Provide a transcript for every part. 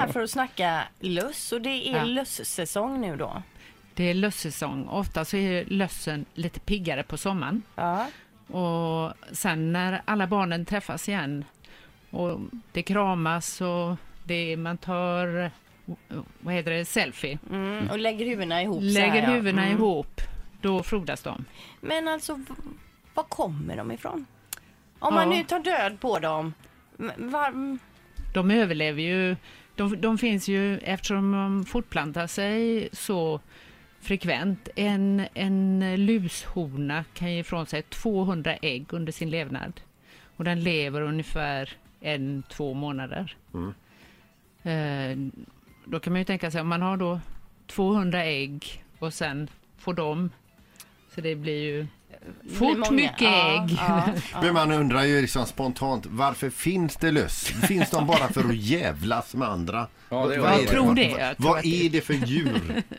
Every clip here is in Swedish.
här för att snacka löss och det är Ja. lössäsong nu då. Det är lössäsong. Ofta så är lössen lite piggare på sommaren. Ja. Och sen när alla barnen träffas igen och det kramas och det, man tar, vad heter det, selfie. Mm, och lägger huvudena ihop Lägger här, ja. huvudena Mm. ihop, då frodas de. Men alltså, var kommer de ifrån? Om man Ja. nu tar död på dem, var, De överlever ju, de, de finns ju eftersom de fortplantar sig så frekvent. En, en lushona kan ge ifrån sig 200 ägg under sin levnad. Och den lever ungefär en, två månader. Eh, då kan man ju tänka sig om man har då 200 ägg och sen får de, så det blir ju fort många. mycket ägg. ja, ja. Men man undrar ju liksom spontant, varför finns det löss? Finns de bara för att jävlas med andra? Ja, det jag är tror det. Jag tror Vad är det för djur?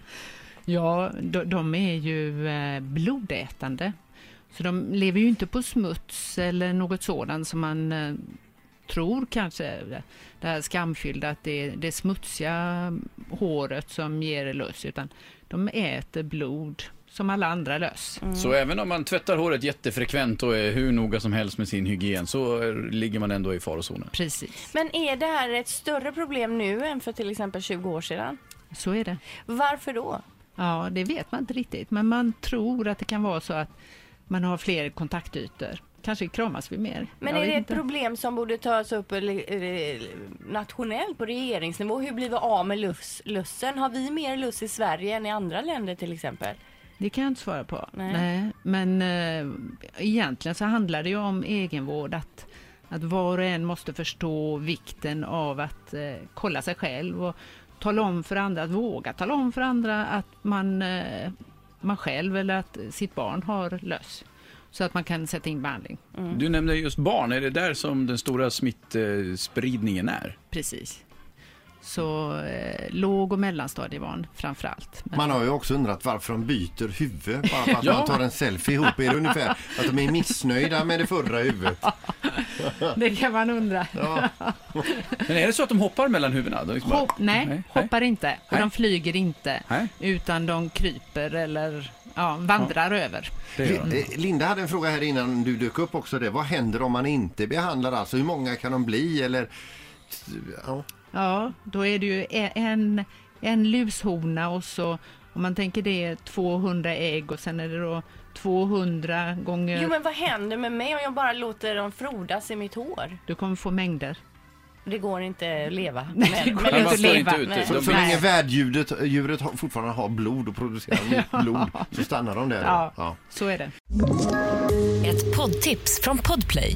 Ja, de, de är ju eh, blodätande. Så de lever ju inte på smuts eller något sådant som man eh, tror kanske. Det här skamfyllda, att det är det smutsiga håret som ger löss. Utan de äter blod som alla andra löss. Så även om man tvättar håret jättefrekvent och är hur noga som helst med sin hygien så ligger man ändå i farozonen. Precis, Men är det här ett större problem nu än för till exempel 20 år sedan? så är det. Varför då? Ja, det vet man inte riktigt. Men man tror att det kan vara så att man har fler kontaktytor. Kanske kramas vi mer. Men Jag är det ett inte. problem som borde tas upp nationellt på regeringsnivå? Hur blir vi av med luss, lussen? Har vi mer luss i Sverige än i andra länder till exempel? Det kan jag inte svara på. Nej. Men eh, egentligen så handlar det ju om egenvård. Att, att var och en måste förstå vikten av att eh, kolla sig själv och tala om för andra, att våga tala om för andra att man, eh, man själv eller att sitt barn har löss. Så att man kan sätta in behandling. Du nämnde just barn, är det där som den stora smittspridningen är? Precis. Så eh, låg och mellanstadiebarn framför allt. Men- Man har ju också undrat varför de byter huvud bara för att Ja. man tar en selfie ihop. Är det ungefär att de är missnöjda med det förra huvudet? Det kan man undra. Ja. Men är det så att de hoppar mellan huvudena? De liksom bara- Hopp, nej, nej. hoppar inte. Och Nej. de flyger inte. Nej. Utan de kryper eller ja, vandrar över. De. Li- eh, Linda hade en fråga här innan du dök upp också. Det. Vad händer om man inte behandlar? Alltså hur många kan de bli? Eller, ja. Ja, då är det ju e- en, en lushona och så om man tänker det är 200 ägg och sen är det då 200 gånger... Jo men vad händer med mig om jag bara låter dem frodas i mitt hår? Du kommer få mängder. Det går inte att leva Nej, med- det går Men inte att leva. inte. Nej. Så, så länge värddjuret djuret har, fortfarande har blod och producerar nytt blod så stannar de där. Ja. Ja. Så är det. Ett poddtips från Podplay.